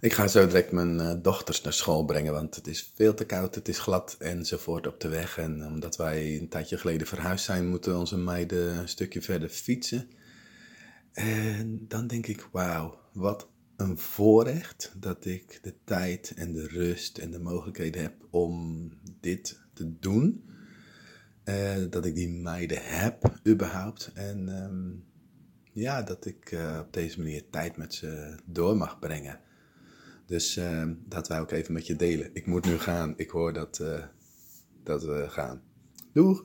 Ik ga zo direct mijn eh, dochters naar school brengen, want het is veel te koud, het is glad enzovoort op de weg. En omdat wij een tijdje geleden verhuisd zijn, moeten onze meiden een stukje verder fietsen. En dan denk ik, wauw, wat een voorrecht dat ik de tijd en de rust en de mogelijkheden heb om dit te doen. Eh, dat ik die meiden heb, überhaupt. En ehm, ja, dat ik eh, op deze manier tijd met ze door mag brengen. Dus uh, dat wij ook even met je delen. Ik moet nu gaan. Ik hoor dat, uh, dat we gaan. Doeg!